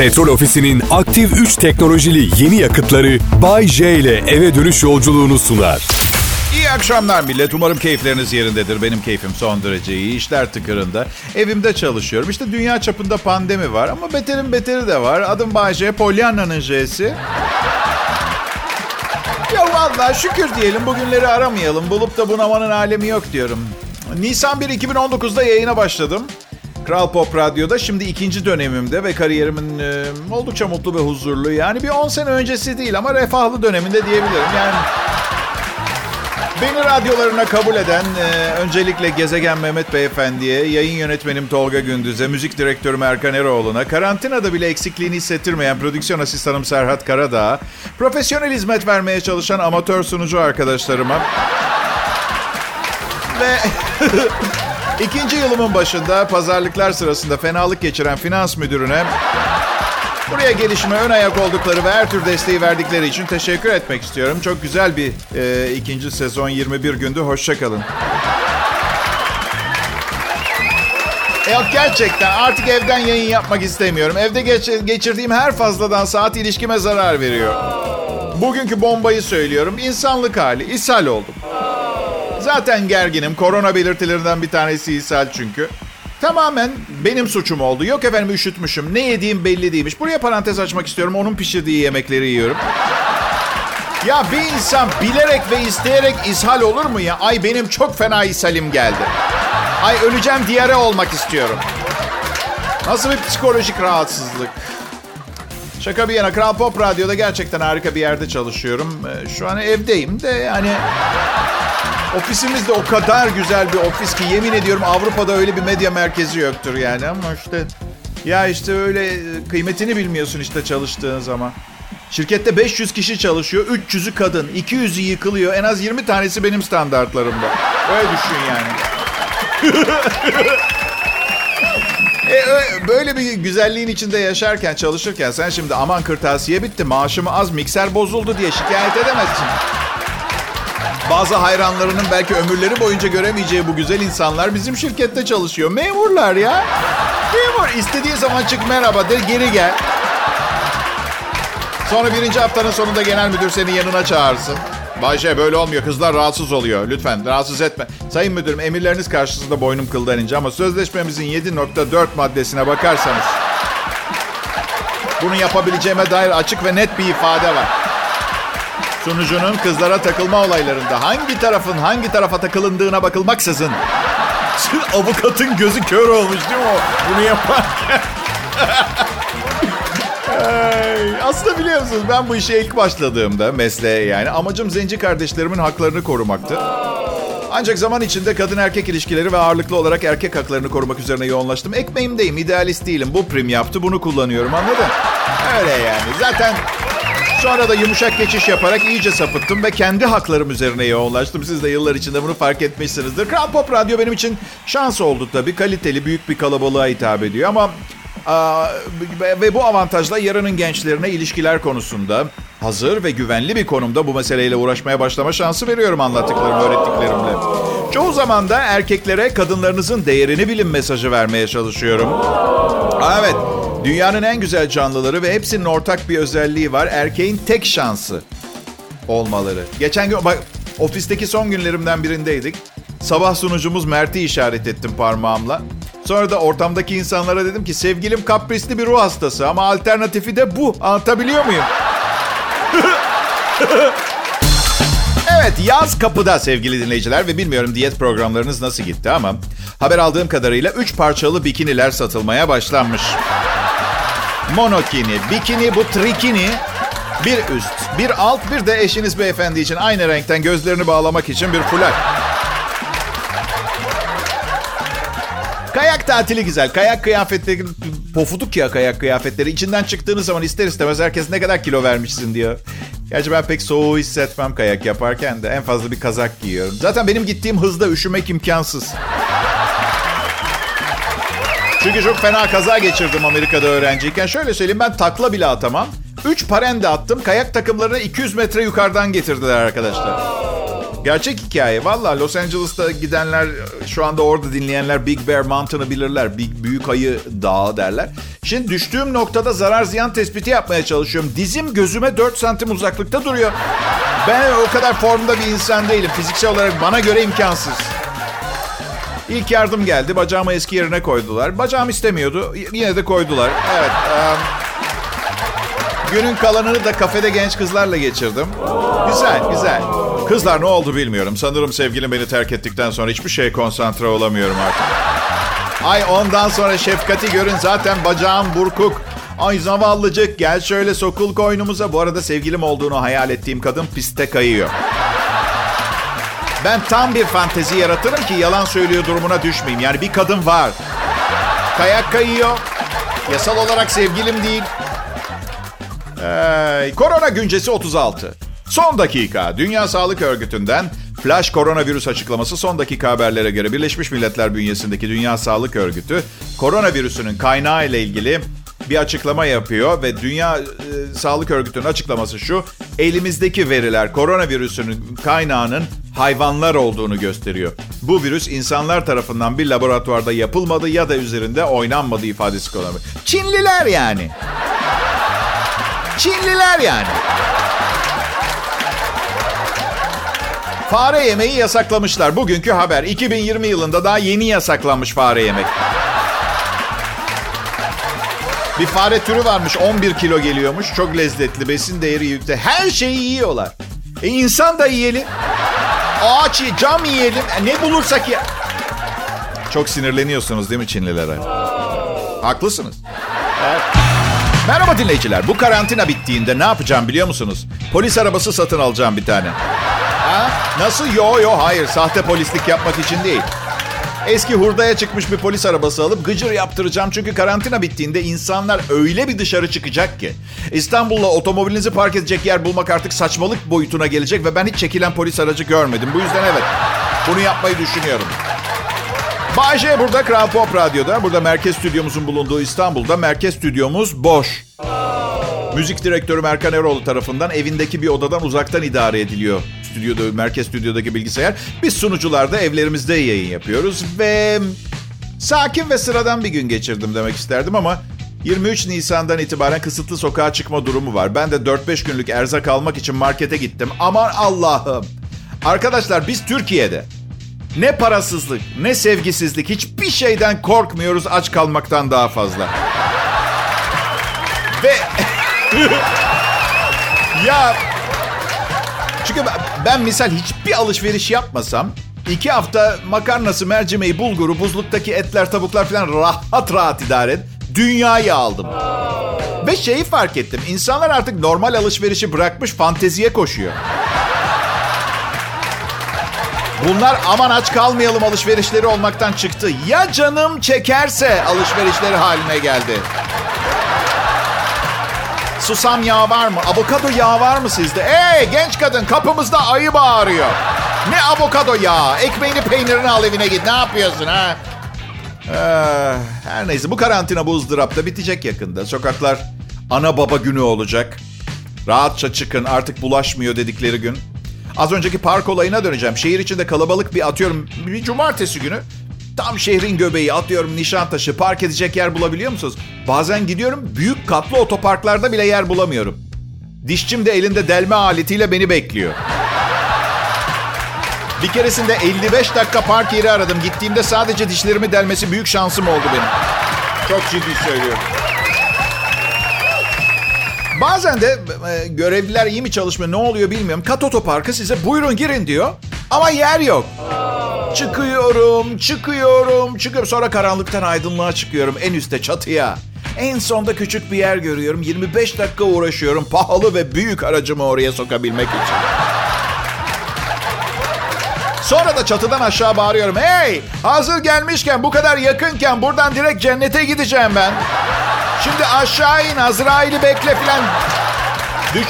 Petrol Ofisi'nin aktif 3 teknolojili yeni yakıtları Bay J ile eve dönüş yolculuğunu sunar. İyi akşamlar millet. Umarım keyifleriniz yerindedir. Benim keyfim son derece iyi. İşler tıkırında. Evimde çalışıyorum. İşte dünya çapında pandemi var ama beterin beteri de var. Adım Bayce, Pollyanna'nın J'si. Ya vallahi şükür diyelim bugünleri aramayalım. Bulup da bunamanın alemi yok diyorum. Nisan 1 2019'da yayına başladım. Kral Pop Radyo'da şimdi ikinci dönemimde ve kariyerimin e, oldukça mutlu ve huzurlu. Yani bir 10 sene öncesi değil ama refahlı döneminde diyebilirim. Yani Beni radyolarına kabul eden e, öncelikle Gezegen Mehmet Beyefendi'ye, yayın yönetmenim Tolga Gündüz'e, müzik direktörüm Erkan Eroğlu'na, karantinada bile eksikliğini hissettirmeyen prodüksiyon asistanım Serhat Karadağ'a, profesyonel hizmet vermeye çalışan amatör sunucu arkadaşlarıma ve ikinci yılımın başında pazarlıklar sırasında fenalık geçiren finans müdürüne Buraya gelişime ön ayak oldukları ve her tür desteği verdikleri için teşekkür etmek istiyorum. Çok güzel bir e, ikinci sezon 21 gündü. Hoşçakalın. E yok gerçekten artık evden yayın yapmak istemiyorum. Evde geç, geçirdiğim her fazladan saat ilişkime zarar veriyor. Bugünkü bombayı söylüyorum. İnsanlık hali. ishal oldum. Zaten gerginim. Korona belirtilerinden bir tanesi ishal çünkü. Tamamen benim suçum oldu. Yok efendim üşütmüşüm. Ne yediğim belli değilmiş. Buraya parantez açmak istiyorum. Onun pişirdiği yemekleri yiyorum. Ya bir insan bilerek ve isteyerek ishal olur mu ya? Ay benim çok fena ishalim geldi. Ay öleceğim diyare olmak istiyorum. Nasıl bir psikolojik rahatsızlık? Şaka bir yana Kral Pop Radyo'da gerçekten harika bir yerde çalışıyorum. Ee, şu an evdeyim de yani Ofisimiz de o kadar güzel bir ofis ki yemin ediyorum Avrupa'da öyle bir medya merkezi yoktur yani ama işte ya işte öyle e, kıymetini bilmiyorsun işte çalıştığın zaman. Şirkette 500 kişi çalışıyor, 300'ü kadın, 200'ü yıkılıyor. En az 20 tanesi benim standartlarımda. Öyle düşün yani. e, böyle bir güzelliğin içinde yaşarken, çalışırken sen şimdi aman kırtasiye bitti, maaşım az, mikser bozuldu diye şikayet edemezsin. Bazı hayranlarının belki ömürleri boyunca göremeyeceği bu güzel insanlar bizim şirkette çalışıyor. Memurlar ya. Memur. istediği zaman çık merhaba de geri gel. Sonra birinci haftanın sonunda genel müdür seni yanına çağırsın. Bayşe böyle olmuyor. Kızlar rahatsız oluyor. Lütfen rahatsız etme. Sayın müdürüm emirleriniz karşısında boynum kıldan ince ama sözleşmemizin 7.4 maddesine bakarsanız bunu yapabileceğime dair açık ve net bir ifade var. Sunucunun kızlara takılma olaylarında hangi tarafın hangi tarafa takılındığına bakılmaksızın avukatın gözü kör olmuş değil mi o bunu yaparken? Aslında biliyor musunuz ben bu işe ilk başladığımda mesleğe yani amacım zenci kardeşlerimin haklarını korumaktı. Ancak zaman içinde kadın erkek ilişkileri ve ağırlıklı olarak erkek haklarını korumak üzerine yoğunlaştım. Ekmeğimdeyim, idealist değilim. Bu prim yaptı, bunu kullanıyorum anladın? Öyle yani. Zaten Sonra da yumuşak geçiş yaparak iyice sapıttım ve kendi haklarım üzerine yoğunlaştım. Siz de yıllar içinde bunu fark etmişsinizdir. Kral Pop Radyo benim için şans oldu tabii. Kaliteli, büyük bir kalabalığa hitap ediyor ama... Ve bu avantajla yarının gençlerine ilişkiler konusunda hazır ve güvenli bir konumda bu meseleyle uğraşmaya başlama şansı veriyorum anlattıklarım, öğrettiklerimle. Çoğu zaman da erkeklere kadınlarınızın değerini bilin mesajı vermeye çalışıyorum. Evet, Dünyanın en güzel canlıları ve hepsinin ortak bir özelliği var. Erkeğin tek şansı olmaları. Geçen gün bak ofisteki son günlerimden birindeydik. Sabah sunucumuz Mert'i işaret ettim parmağımla. Sonra da ortamdaki insanlara dedim ki sevgilim kaprisli bir ruh hastası ama alternatifi de bu. Anlatabiliyor muyum? evet yaz kapıda sevgili dinleyiciler ve bilmiyorum diyet programlarınız nasıl gitti ama haber aldığım kadarıyla 3 parçalı bikiniler satılmaya başlanmış monokini, bikini, bu trikini bir üst, bir alt, bir de eşiniz beyefendi için aynı renkten gözlerini bağlamak için bir fular. Kayak tatili güzel. Kayak kıyafetleri pofuduk ya kayak kıyafetleri. İçinden çıktığınız zaman ister istemez herkes ne kadar kilo vermişsin diyor. Gerçi ben pek soğuğu hissetmem kayak yaparken de. En fazla bir kazak giyiyorum. Zaten benim gittiğim hızda üşümek imkansız. Çünkü çok fena kaza geçirdim Amerika'da öğrenciyken. Şöyle söyleyeyim ben takla bile atamam. 3 parende attım. Kayak takımlarını 200 metre yukarıdan getirdiler arkadaşlar. Gerçek hikaye. Valla Los Angeles'ta gidenler, şu anda orada dinleyenler Big Bear Mountain'ı bilirler. Big, büyük ayı dağı derler. Şimdi düştüğüm noktada zarar ziyan tespiti yapmaya çalışıyorum. Dizim gözüme 4 santim uzaklıkta duruyor. Ben o kadar formda bir insan değilim. Fiziksel olarak bana göre imkansız. İlk yardım geldi. Bacağımı eski yerine koydular. Bacağım istemiyordu. Yine de koydular. Evet. em, günün kalanını da kafede genç kızlarla geçirdim. Güzel, güzel. Kızlar ne oldu bilmiyorum. Sanırım sevgilim beni terk ettikten sonra hiçbir şeye konsantre olamıyorum artık. Ay ondan sonra şefkati görün zaten bacağım burkuk. Ay zavallıcık gel şöyle sokul koynumuza. Bu arada sevgilim olduğunu hayal ettiğim kadın piste kayıyor. Ben tam bir fantezi yaratırım ki yalan söylüyor durumuna düşmeyeyim. Yani bir kadın var. Kayak kayıyor. Yasal olarak sevgilim değil. Ee, korona güncesi 36. Son dakika. Dünya Sağlık Örgütü'nden flash koronavirüs açıklaması son dakika haberlere göre Birleşmiş Milletler bünyesindeki Dünya Sağlık Örgütü koronavirüsünün kaynağı ile ilgili bir açıklama yapıyor ve Dünya e, Sağlık Örgütü'nün açıklaması şu. Elimizdeki veriler koronavirüsünün kaynağının hayvanlar olduğunu gösteriyor. Bu virüs insanlar tarafından bir laboratuvarda yapılmadı ya da üzerinde oynanmadı ifadesi kullanılıyor. Çinliler yani. Çinliler yani. Fare yemeği yasaklamışlar. Bugünkü haber. 2020 yılında daha yeni yasaklanmış fare yemek. Bir fare türü varmış 11 kilo geliyormuş. Çok lezzetli, besin değeri yüksek. Her şeyi yiyorlar. E insan da yiyelim. Ağaç, cam yiyelim. E, ne bulursak ya. Çok sinirleniyorsunuz değil mi Çinlilere? Haklısınız. Merhaba dinleyiciler. Bu karantina bittiğinde ne yapacağım biliyor musunuz? Polis arabası satın alacağım bir tane. Nasıl? Yo yo hayır. Sahte polislik yapmak için değil. Eski hurdaya çıkmış bir polis arabası alıp gıcır yaptıracağım. Çünkü karantina bittiğinde insanlar öyle bir dışarı çıkacak ki. İstanbul'da otomobilinizi park edecek yer bulmak artık saçmalık boyutuna gelecek ve ben hiç çekilen polis aracı görmedim. Bu yüzden evet bunu yapmayı düşünüyorum. Bay J burada Kral Pop Radyo'da. Burada merkez stüdyomuzun bulunduğu İstanbul'da merkez stüdyomuz boş. Müzik direktörü Erkan Eroğlu tarafından evindeki bir odadan uzaktan idare ediliyor. Stüdyoda, merkez stüdyodaki bilgisayar. Biz sunucular da evlerimizde yayın yapıyoruz ve sakin ve sıradan bir gün geçirdim demek isterdim ama 23 Nisan'dan itibaren kısıtlı sokağa çıkma durumu var. Ben de 4-5 günlük erzak almak için markete gittim. Aman Allah'ım. Arkadaşlar biz Türkiye'de ne parasızlık, ne sevgisizlik, hiçbir şeyden korkmuyoruz aç kalmaktan daha fazla. Ve ya çünkü ben, misal hiçbir alışveriş yapmasam iki hafta makarnası, mercimeği, bulguru, buzluktaki etler, tavuklar falan rahat rahat idare et. Dünyayı aldım. Ve şeyi fark ettim. İnsanlar artık normal alışverişi bırakmış fanteziye koşuyor. Bunlar aman aç kalmayalım alışverişleri olmaktan çıktı. Ya canım çekerse alışverişleri haline geldi. Susam yağı var mı? Avokado yağı var mı sizde? Ey genç kadın kapımızda ayı bağırıyor. Ne avokado yağı? Ekmeğini peynirini al evine git. Ne yapıyorsun ha? Ee, her neyse bu karantina bu ızdırapta bitecek yakında. Sokaklar ana baba günü olacak. Rahatça çıkın artık bulaşmıyor dedikleri gün. Az önceki park olayına döneceğim. Şehir içinde kalabalık bir atıyorum bir cumartesi günü. Tam şehrin göbeği atıyorum Nişantaşı park edecek yer bulabiliyor musunuz? Bazen gidiyorum büyük katlı otoparklarda bile yer bulamıyorum. Dişçim de elinde delme aletiyle beni bekliyor. Bir keresinde 55 dakika park yeri aradım. Gittiğimde sadece dişlerimi delmesi büyük şansım oldu benim. Çok ciddi söylüyorum. Bazen de e, görevliler iyi mi çalışmıyor ne oluyor bilmiyorum. Kat otoparkı size buyurun girin diyor. Ama yer yok. Çıkıyorum, çıkıyorum, çıkıyorum. Sonra karanlıktan aydınlığa çıkıyorum en üstte çatıya. En sonda küçük bir yer görüyorum. 25 dakika uğraşıyorum pahalı ve büyük aracımı oraya sokabilmek için. Sonra da çatıdan aşağı bağırıyorum. Hey hazır gelmişken bu kadar yakınken buradan direkt cennete gideceğim ben. Şimdi aşağı in Azrail'i bekle filan. Düş.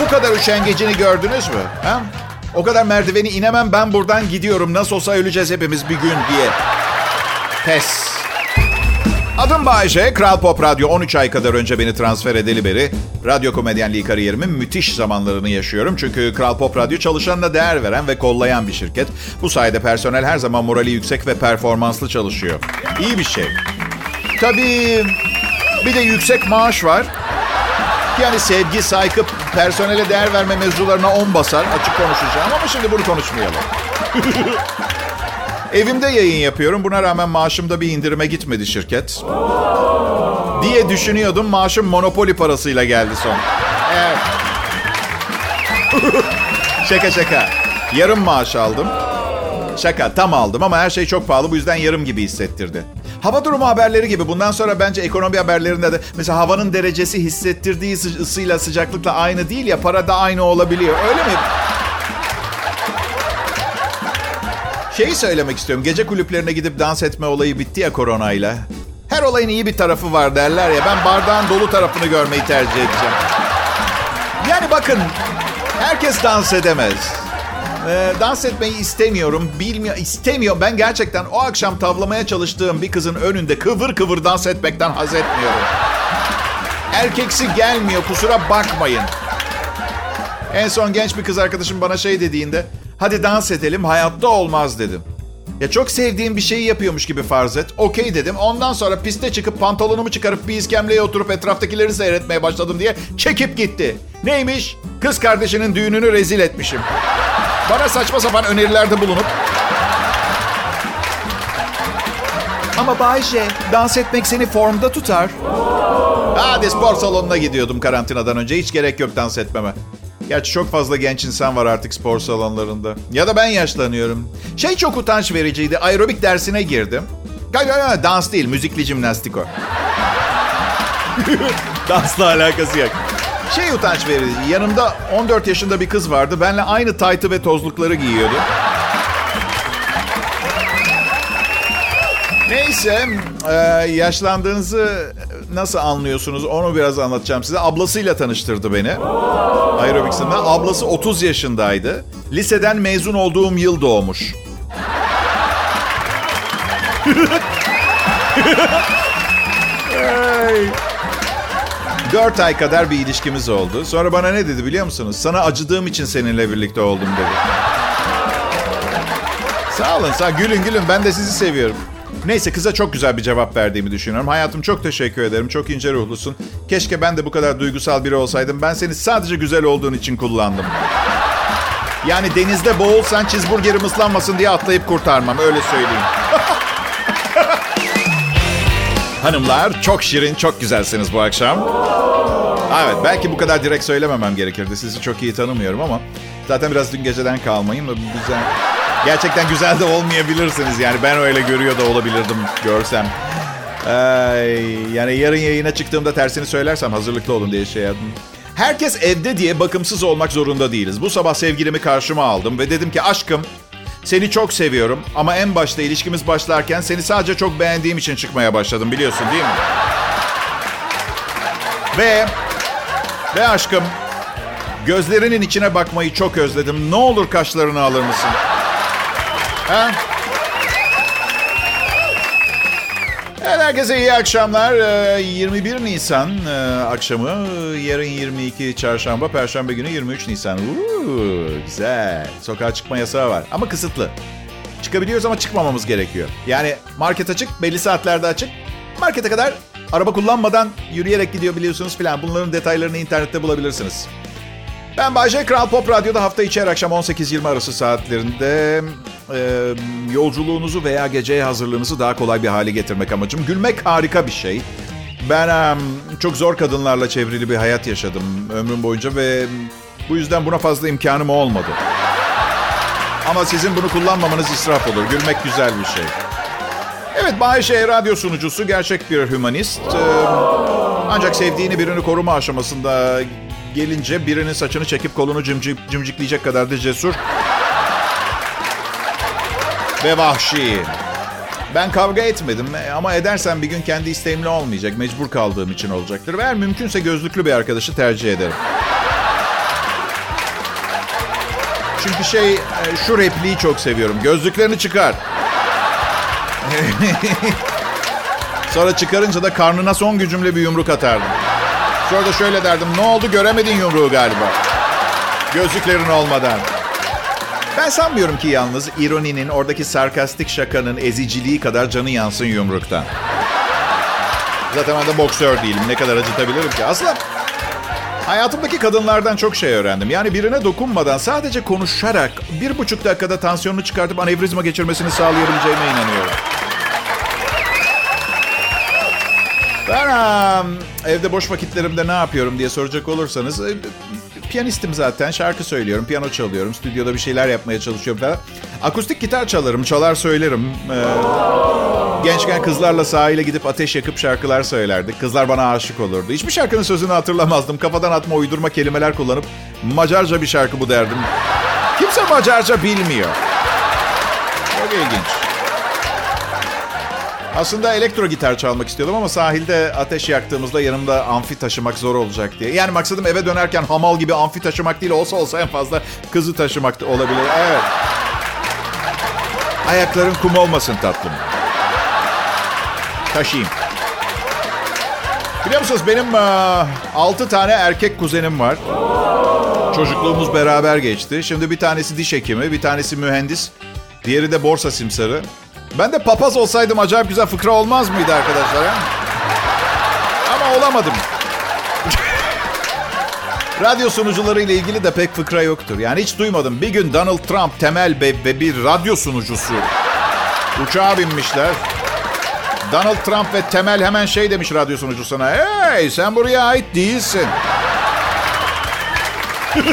Bu kadar üşengecini gördünüz mü? Ha? O kadar merdiveni inemem ben buradan gidiyorum. Nasıl olsa öleceğiz hepimiz bir gün diye. Pes. Adım Bayece. Kral Pop Radyo 13 ay kadar önce beni transfer edeli beri radyo komedyenliği kariyerimin müthiş zamanlarını yaşıyorum. Çünkü Kral Pop Radyo çalışanına değer veren ve kollayan bir şirket. Bu sayede personel her zaman morali yüksek ve performanslı çalışıyor. İyi bir şey. Tabii bir de yüksek maaş var. Yani sevgi, saygı, personele değer verme mevzularına 10 basar. Açık konuşacağım ama şimdi bunu konuşmayalım. Evimde yayın yapıyorum. Buna rağmen maaşımda bir indirime gitmedi şirket. Diye düşünüyordum. Maaşım monopoli parasıyla geldi son. Evet. şaka şaka. Yarım maaş aldım. Şaka tam aldım ama her şey çok pahalı bu yüzden yarım gibi hissettirdi. Hava durumu haberleri gibi bundan sonra bence ekonomi haberlerinde de mesela havanın derecesi hissettirdiği ısıyla sıcaklıkla aynı değil ya para da aynı olabiliyor. Öyle mi? Şeyi söylemek istiyorum. Gece kulüplerine gidip dans etme olayı bitti ya koronayla. Her olayın iyi bir tarafı var derler ya. Ben bardağın dolu tarafını görmeyi tercih edeceğim. Yani bakın herkes dans edemez. Ee, dans etmeyi istemiyorum. Bilmiyor, istemiyorum. Ben gerçekten o akşam tavlamaya çalıştığım bir kızın önünde kıvır kıvır dans etmekten haz etmiyorum. Erkeksi gelmiyor kusura bakmayın. En son genç bir kız arkadaşım bana şey dediğinde hadi dans edelim hayatta olmaz dedim. Ya çok sevdiğim bir şeyi yapıyormuş gibi farz et. Okey dedim. Ondan sonra piste çıkıp pantolonumu çıkarıp bir iskemleye oturup etraftakileri seyretmeye başladım diye çekip gitti. Neymiş? Kız kardeşinin düğününü rezil etmişim. Bana saçma sapan önerilerde bulunup... Ama Bayce, dans etmek seni formda tutar. Hadi spor salonuna gidiyordum karantinadan önce. Hiç gerek yok dans etmeme. Gerçi çok fazla genç insan var artık spor salonlarında. Ya da ben yaşlanıyorum. Şey çok utanç vericiydi. Aerobik dersine girdim. Dans değil, müzikli jimnastik o. Dansla alakası yok. Şey utanç verici. Yanımda 14 yaşında bir kız vardı. Benle aynı taytı ve tozlukları giyiyordu. Neyse, e, yaşlandığınızı nasıl anlıyorsunuz onu biraz anlatacağım size. Ablasıyla tanıştırdı beni. Aerobics'inden. Ablası 30 yaşındaydı. Liseden mezun olduğum yıl doğmuş. hey. 4 ay kadar bir ilişkimiz oldu. Sonra bana ne dedi biliyor musunuz? Sana acıdığım için seninle birlikte oldum dedi. Sağ olun, sağ gülün gülün. Ben de sizi seviyorum. Neyse kıza çok güzel bir cevap verdiğimi düşünüyorum. Hayatım çok teşekkür ederim. Çok ince ruhlusun. Keşke ben de bu kadar duygusal biri olsaydım. Ben seni sadece güzel olduğun için kullandım. Yani denizde boğulsan cheeseburgerim ıslanmasın diye atlayıp kurtarmam. Öyle söyleyeyim. Hanımlar çok şirin, çok güzelsiniz bu akşam. Evet belki bu kadar direkt söylememem gerekirdi. Sizi çok iyi tanımıyorum ama zaten biraz dün geceden kalmayın da güzel. Gerçekten güzel de olmayabilirsiniz yani ben öyle görüyor da olabilirdim görsem. Ee, yani yarın yayına çıktığımda tersini söylersem hazırlıklı olun diye şey yaptım. Herkes evde diye bakımsız olmak zorunda değiliz. Bu sabah sevgilimi karşıma aldım ve dedim ki aşkım seni çok seviyorum ama en başta ilişkimiz başlarken seni sadece çok beğendiğim için çıkmaya başladım biliyorsun değil mi? Ve ve aşkım gözlerinin içine bakmayı çok özledim. Ne olur kaşlarını alır mısın? Ha? Evet, herkese iyi akşamlar. 21 Nisan akşamı, yarın 22 çarşamba, perşembe günü 23 Nisan. Uuu, güzel. Sokağa çıkma yasağı var ama kısıtlı. Çıkabiliyoruz ama çıkmamamız gerekiyor. Yani market açık, belli saatlerde açık. Markete kadar araba kullanmadan yürüyerek gidiyor biliyorsunuz filan. Bunların detaylarını internette bulabilirsiniz. Ben Bayce Kral Pop Radyo'da hafta içi her akşam 18-20 arası saatlerinde e, yolculuğunuzu veya geceye hazırlığınızı daha kolay bir hale getirmek amacım. Gülmek harika bir şey. Ben e, çok zor kadınlarla çevrili bir hayat yaşadım ömrüm boyunca ve bu yüzden buna fazla imkanım olmadı. Ama sizin bunu kullanmamanız israf olur. Gülmek güzel bir şey. Evet, Bayşe radyo sunucusu gerçek bir hümanist. Ee, ancak sevdiğini birini koruma aşamasında gelince birinin saçını çekip kolunu cimcik, cimcikleyecek kadar da cesur. Ve vahşi. Ben kavga etmedim ama edersem bir gün kendi isteğimle olmayacak. Mecbur kaldığım için olacaktır. Ve eğer mümkünse gözlüklü bir arkadaşı tercih ederim. Çünkü şey şu repliği çok seviyorum. Gözlüklerini çıkar. Sonra çıkarınca da karnına son gücümle bir yumruk atardım. Sonra şöyle derdim. Ne oldu göremedin yumruğu galiba. Gözlüklerin olmadan. Ben sanmıyorum ki yalnız ironinin, oradaki sarkastik şakanın eziciliği kadar canı yansın yumruktan. Zaten ben de boksör değilim. Ne kadar acıtabilirim ki? Aslında hayatımdaki kadınlardan çok şey öğrendim. Yani birine dokunmadan sadece konuşarak bir buçuk dakikada tansiyonunu çıkartıp anevrizma geçirmesini sağlayabileceğime inanıyorum. Ben um, evde boş vakitlerimde ne yapıyorum diye soracak olursanız e, piyanistim zaten. Şarkı söylüyorum, piyano çalıyorum. Stüdyoda bir şeyler yapmaya çalışıyorum falan. Akustik gitar çalarım, çalar söylerim. Ee, gençken kızlarla sahile gidip ateş yakıp şarkılar söylerdik. Kızlar bana aşık olurdu. Hiçbir şarkının sözünü hatırlamazdım. Kafadan atma uydurma kelimeler kullanıp Macarca bir şarkı bu derdim. Kimse Macarca bilmiyor. Çok ilginç. Aslında elektro gitar çalmak istiyordum ama sahilde ateş yaktığımızda yanımda amfi taşımak zor olacak diye. Yani maksadım eve dönerken hamal gibi amfi taşımak değil olsa olsa en fazla kızı taşımak olabilir. Evet. Ayakların kum olmasın tatlım. Taşıyayım. Biliyor musunuz benim uh, 6 tane erkek kuzenim var. Çocukluğumuz beraber geçti. Şimdi bir tanesi diş hekimi, bir tanesi mühendis. Diğeri de borsa simsarı. Ben de papaz olsaydım acayip güzel fıkra olmaz mıydı arkadaşlar? He? Ama olamadım. radyo sunucuları ile ilgili de pek fıkra yoktur. Yani hiç duymadım. Bir gün Donald Trump, Temel Bey ve bir radyo sunucusu uçağa binmişler. Donald Trump ve Temel hemen şey demiş radyo sunucusuna. Hey sen buraya ait değilsin.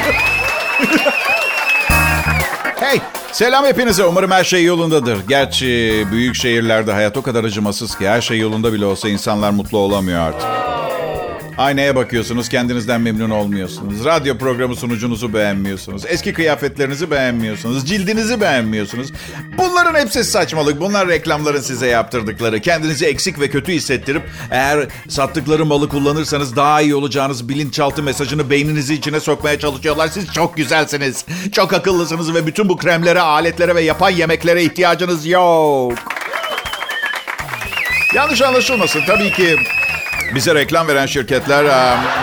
hey Selam hepinize. Umarım her şey yolundadır. Gerçi büyük şehirlerde hayat o kadar acımasız ki her şey yolunda bile olsa insanlar mutlu olamıyor artık. Aynaya bakıyorsunuz, kendinizden memnun olmuyorsunuz. Radyo programı sunucunuzu beğenmiyorsunuz. Eski kıyafetlerinizi beğenmiyorsunuz. Cildinizi beğenmiyorsunuz. Bunların hepsi saçmalık. Bunlar reklamların size yaptırdıkları. Kendinizi eksik ve kötü hissettirip eğer sattıkları malı kullanırsanız daha iyi olacağınız bilinçaltı mesajını beyninizi içine sokmaya çalışıyorlar. Siz çok güzelsiniz, çok akıllısınız ve bütün bu kremlere, aletlere ve yapan yemeklere ihtiyacınız yok. Yanlış anlaşılmasın. Tabii ki bize reklam veren şirketler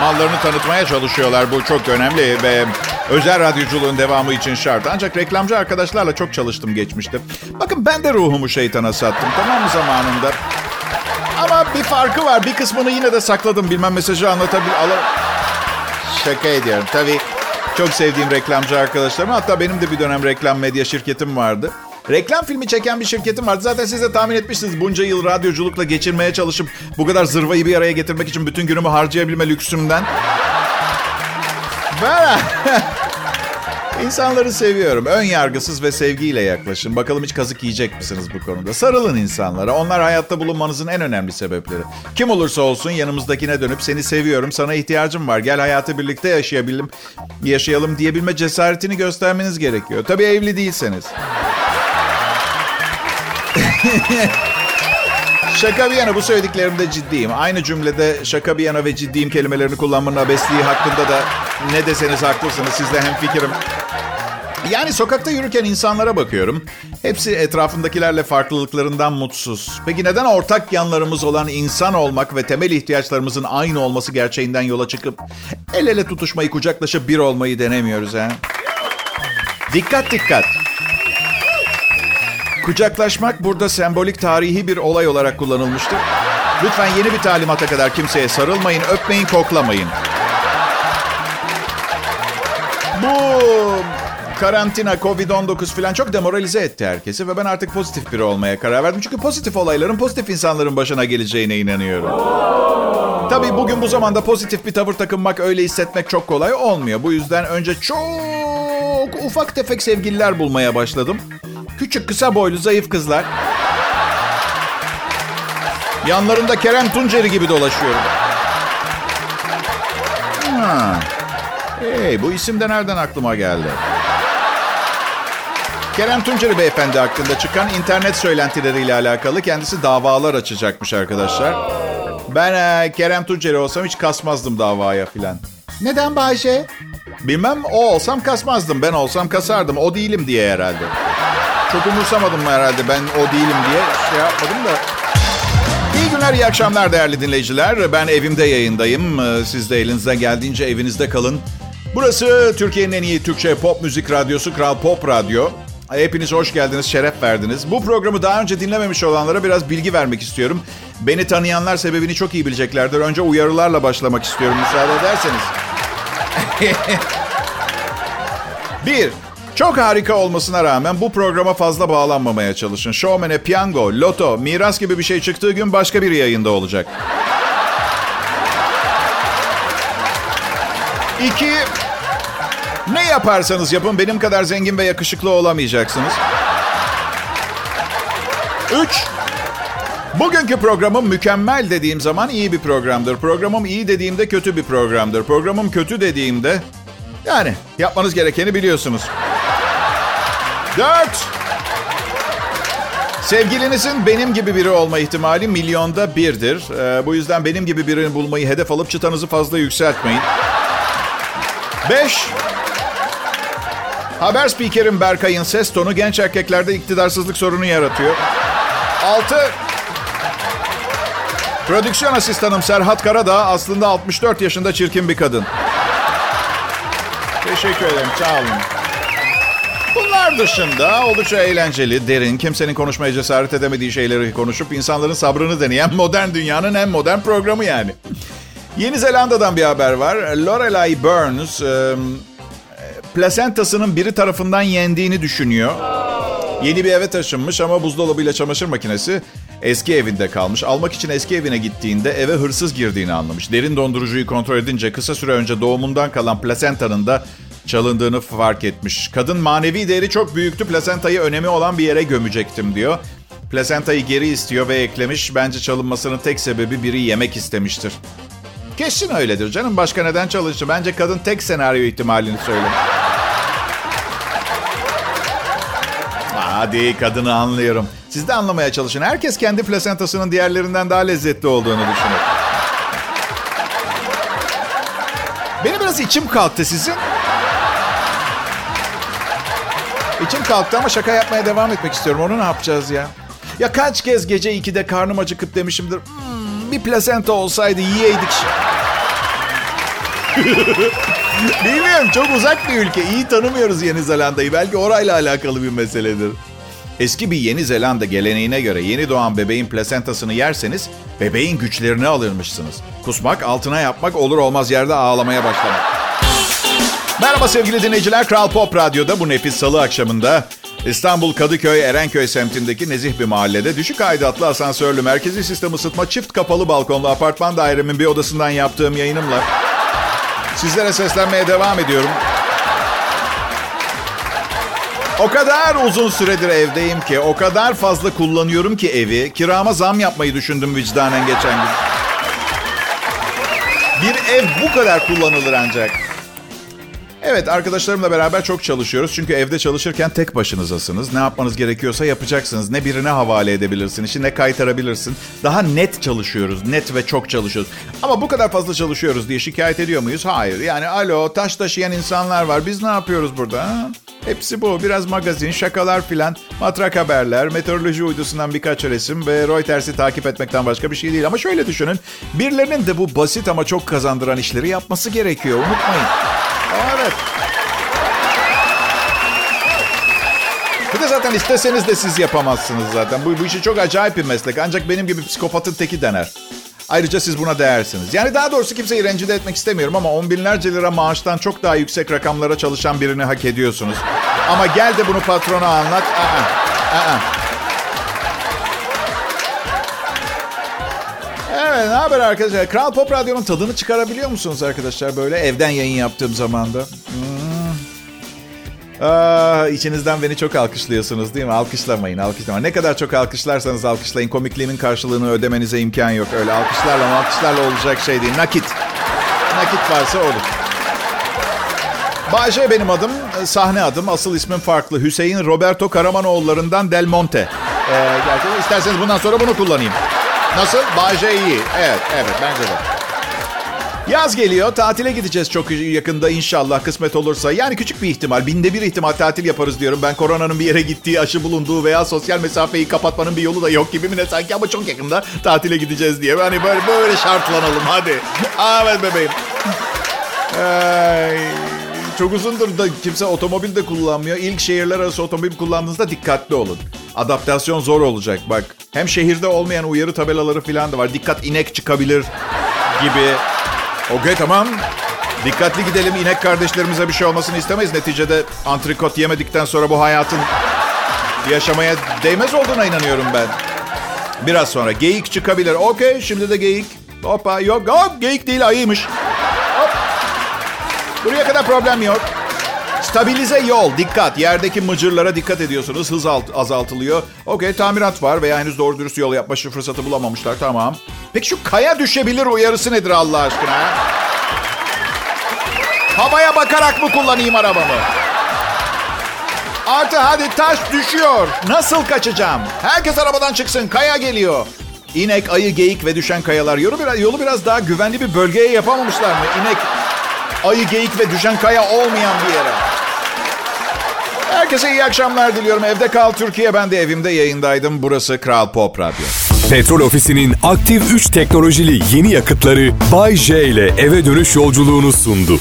mallarını tanıtmaya çalışıyorlar. Bu çok önemli ve özel radyoculuğun devamı için şart. Ancak reklamcı arkadaşlarla çok çalıştım geçmişte. Bakın ben de ruhumu şeytana sattım tamam mı zamanında. Ama bir farkı var. Bir kısmını yine de sakladım. Bilmem mesajı anlatabilir. Ala... Şaka ediyorum. Tabii çok sevdiğim reklamcı arkadaşlarım. Hatta benim de bir dönem reklam medya şirketim vardı. Reklam filmi çeken bir şirketim vardı. Zaten siz de tahmin etmişsiniz. Bunca yıl radyoculukla geçirmeye çalışıp bu kadar zırvayı bir araya getirmek için bütün günümü harcayabilme lüksümden. Ben İnsanları seviyorum. Ön yargısız ve sevgiyle yaklaşın. Bakalım hiç kazık yiyecek misiniz bu konuda? Sarılın insanlara. Onlar hayatta bulunmanızın en önemli sebepleri. Kim olursa olsun yanımızdakine dönüp seni seviyorum, sana ihtiyacım var. Gel hayatı birlikte yaşayabilim, yaşayalım diyebilme cesaretini göstermeniz gerekiyor. Tabii evli değilseniz. şaka bir yana bu söylediklerimde ciddiyim. Aynı cümlede şaka bir yana ve ciddiyim kelimelerini kullanmanın abesliği hakkında da ne deseniz haklısınız. Sizle hemfikirim. Yani sokakta yürürken insanlara bakıyorum. Hepsi etrafındakilerle farklılıklarından mutsuz. Peki neden ortak yanlarımız olan insan olmak ve temel ihtiyaçlarımızın aynı olması gerçeğinden yola çıkıp el ele tutuşmayı, kucaklaşıp bir olmayı denemiyoruz ha? Dikkat dikkat. Kucaklaşmak burada sembolik tarihi bir olay olarak kullanılmıştır. Lütfen yeni bir talimata kadar kimseye sarılmayın, öpmeyin, koklamayın. Bu karantina, Covid-19 falan çok demoralize etti herkesi ve ben artık pozitif biri olmaya karar verdim. Çünkü pozitif olayların pozitif insanların başına geleceğine inanıyorum. Tabii bugün bu zamanda pozitif bir tavır takınmak, öyle hissetmek çok kolay olmuyor. Bu yüzden önce çok ufak tefek sevgililer bulmaya başladım. Küçük, kısa boylu, zayıf kızlar. Yanlarında Kerem Tunceri gibi dolaşıyorum. Ha. Hey, bu isim de nereden aklıma geldi? Kerem Tunceri beyefendi hakkında çıkan internet söylentileriyle alakalı kendisi davalar açacakmış arkadaşlar. Ben e, Kerem Tunceri olsam hiç kasmazdım davaya filan. Neden Bayşe? Bilmem o olsam kasmazdım. Ben olsam kasardım. O değilim diye herhalde. Çok umursamadım herhalde ben o değilim diye şey yapmadım da. İyi günler iyi akşamlar değerli dinleyiciler. Ben evimde yayındayım. Ee, siz de elinizden geldiğince evinizde kalın. Burası Türkiye'nin en iyi Türkçe pop müzik radyosu Kral Pop Radyo. Hepiniz hoş geldiniz, şeref verdiniz. Bu programı daha önce dinlememiş olanlara biraz bilgi vermek istiyorum. Beni tanıyanlar sebebini çok iyi bileceklerdir. Önce uyarılarla başlamak istiyorum müsaade ederseniz. Bir, çok harika olmasına rağmen bu programa fazla bağlanmamaya çalışın. Showman'e piyango, loto, miras gibi bir şey çıktığı gün başka bir yayında olacak. İki, ne yaparsanız yapın benim kadar zengin ve yakışıklı olamayacaksınız. Üç, bugünkü programım mükemmel dediğim zaman iyi bir programdır. Programım iyi dediğimde kötü bir programdır. Programım kötü dediğimde yani yapmanız gerekeni biliyorsunuz. Dört. Sevgilinizin benim gibi biri olma ihtimali milyonda birdir. Ee, bu yüzden benim gibi birini bulmayı hedef alıp çıtanızı fazla yükseltmeyin. Beş. Haber spikerim Berkay'ın ses tonu genç erkeklerde iktidarsızlık sorunu yaratıyor. Altı. Prodüksiyon asistanım Serhat Karadağ aslında 64 yaşında çirkin bir kadın. Teşekkür ederim. Sağ olun. Bunlar dışında oldukça eğlenceli, derin, kimsenin konuşmaya cesaret edemediği şeyleri konuşup insanların sabrını deneyen modern dünyanın en modern programı yani. Yeni Zelanda'dan bir haber var. Lorelai Burns e, plasentasının biri tarafından yendiğini düşünüyor. Yeni bir eve taşınmış ama buzdolabıyla çamaşır makinesi eski evinde kalmış. Almak için eski evine gittiğinde eve hırsız girdiğini anlamış. Derin dondurucuyu kontrol edince kısa süre önce doğumundan kalan plasentanın da çalındığını fark etmiş. Kadın manevi değeri çok büyüktü. Plasentayı önemi olan bir yere gömecektim diyor. Plasentayı geri istiyor ve eklemiş. Bence çalınmasının tek sebebi biri yemek istemiştir. Kesin öyledir canım. Başka neden çalışır? Bence kadın tek senaryo ihtimalini söyle. Hadi kadını anlıyorum. Siz de anlamaya çalışın. Herkes kendi plasentasının diğerlerinden daha lezzetli olduğunu düşünür. Benim biraz içim kalktı sizin. İçim kalktı ama şaka yapmaya devam etmek istiyorum. Onu ne yapacağız ya? Ya kaç kez gece 2'de karnım acıkıp demişimdir. Hmm, bir plasenta olsaydı yiyeydik. Bilmiyorum çok uzak bir ülke. İyi tanımıyoruz Yeni Zelanda'yı. Belki orayla alakalı bir meseledir. Eski bir Yeni Zelanda geleneğine göre yeni doğan bebeğin plasentasını yerseniz bebeğin güçlerini alırmışsınız. Kusmak, altına yapmak, olur olmaz yerde ağlamaya başlamak. Merhaba sevgili dinleyiciler. Kral Pop Radyo'da bu nefis salı akşamında İstanbul Kadıköy Erenköy semtindeki nezih bir mahallede düşük aidatlı asansörlü merkezi sistem ısıtma çift kapalı balkonlu apartman dairemin bir odasından yaptığım yayınımla sizlere seslenmeye devam ediyorum. O kadar uzun süredir evdeyim ki, o kadar fazla kullanıyorum ki evi. Kirama zam yapmayı düşündüm vicdanen geçen gün. Bir ev bu kadar kullanılır ancak. Evet arkadaşlarımla beraber çok çalışıyoruz. Çünkü evde çalışırken tek başınızasınız. Ne yapmanız gerekiyorsa yapacaksınız. Ne birine havale edebilirsin işi ne kaytarabilirsin. Daha net çalışıyoruz. Net ve çok çalışıyoruz. Ama bu kadar fazla çalışıyoruz diye şikayet ediyor muyuz? Hayır. Yani alo taş taşıyan insanlar var. Biz ne yapıyoruz burada? Ha? Hepsi bu. Biraz magazin, şakalar filan, matrak haberler, meteoroloji uydusundan birkaç resim ve Reuters'i takip etmekten başka bir şey değil. Ama şöyle düşünün. Birilerinin de bu basit ama çok kazandıran işleri yapması gerekiyor. Unutmayın. Evet. Bir de zaten isteseniz de siz yapamazsınız zaten. Bu, bu işi çok acayip bir meslek. Ancak benim gibi psikopatın teki dener. Ayrıca siz buna değersiniz. Yani daha doğrusu kimseyi rencide etmek istemiyorum ama on binlerce lira maaştan çok daha yüksek rakamlara çalışan birini hak ediyorsunuz. Ama gel de bunu patrona anlat. Aa, aa. Evet, ne haber arkadaşlar? Kral Pop Radyo'nun tadını çıkarabiliyor musunuz arkadaşlar böyle evden yayın yaptığım zamanda? Hmm. Aa, içinizden beni çok alkışlıyorsunuz değil mi? Alkışlamayın, alkışlamayın. Ne kadar çok alkışlarsanız alkışlayın. Komikliğimin karşılığını ödemenize imkan yok. Öyle alkışlarla alkışlarla olacak şey değil. Nakit. Nakit varsa olur. Bayce benim adım, sahne adım. Asıl ismim farklı. Hüseyin Roberto Karamanoğullarından Del Monte. Ee, gerçekten isterseniz bundan sonra bunu kullanayım. Nasıl? Bayce iyi. Evet, evet bence de. Yaz geliyor. Tatile gideceğiz çok yakında inşallah kısmet olursa. Yani küçük bir ihtimal. Binde bir ihtimal tatil yaparız diyorum. Ben koronanın bir yere gittiği, aşı bulunduğu veya sosyal mesafeyi kapatmanın bir yolu da yok gibi mi ne sanki ama çok yakında tatile gideceğiz diye. Hani böyle böyle şartlanalım hadi. Evet bebeğim. Ay, çok uzundur da kimse otomobil de kullanmıyor. İlk şehirler arası otomobil kullandığınızda dikkatli olun. Adaptasyon zor olacak bak. Hem şehirde olmayan uyarı tabelaları falan da var. Dikkat inek çıkabilir gibi. Okey tamam. Dikkatli gidelim. İnek kardeşlerimize bir şey olmasını istemeyiz. Neticede antrikot yemedikten sonra bu hayatın yaşamaya değmez olduğuna inanıyorum ben. Biraz sonra geyik çıkabilir. Okey şimdi de geyik. Hoppa yok. Hop geyik değil ayıymış. Buraya kadar problem yok. Stabilize yol. Dikkat. Yerdeki mıcırlara dikkat ediyorsunuz. Hız alt, azaltılıyor. Okey tamirat var veya henüz doğru dürüst yol yapma fırsatı bulamamışlar. Tamam. Peki şu kaya düşebilir uyarısı nedir Allah aşkına? Havaya bakarak mı kullanayım arabamı? Artı hadi taş düşüyor. Nasıl kaçacağım? Herkes arabadan çıksın. Kaya geliyor. İnek, ayı, geyik ve düşen kayalar. Yolu biraz, yolu biraz daha güvenli bir bölgeye yapamamışlar mı? İnek, ayı, geyik ve düşen kaya olmayan bir yere. Herkese iyi akşamlar diliyorum. Evde kal Türkiye. Ben de evimde yayındaydım. Burası Kral Pop Radyo. Petrol Ofisi'nin aktif 3 teknolojili yeni yakıtları Bay J ile eve dönüş yolculuğunu sundu.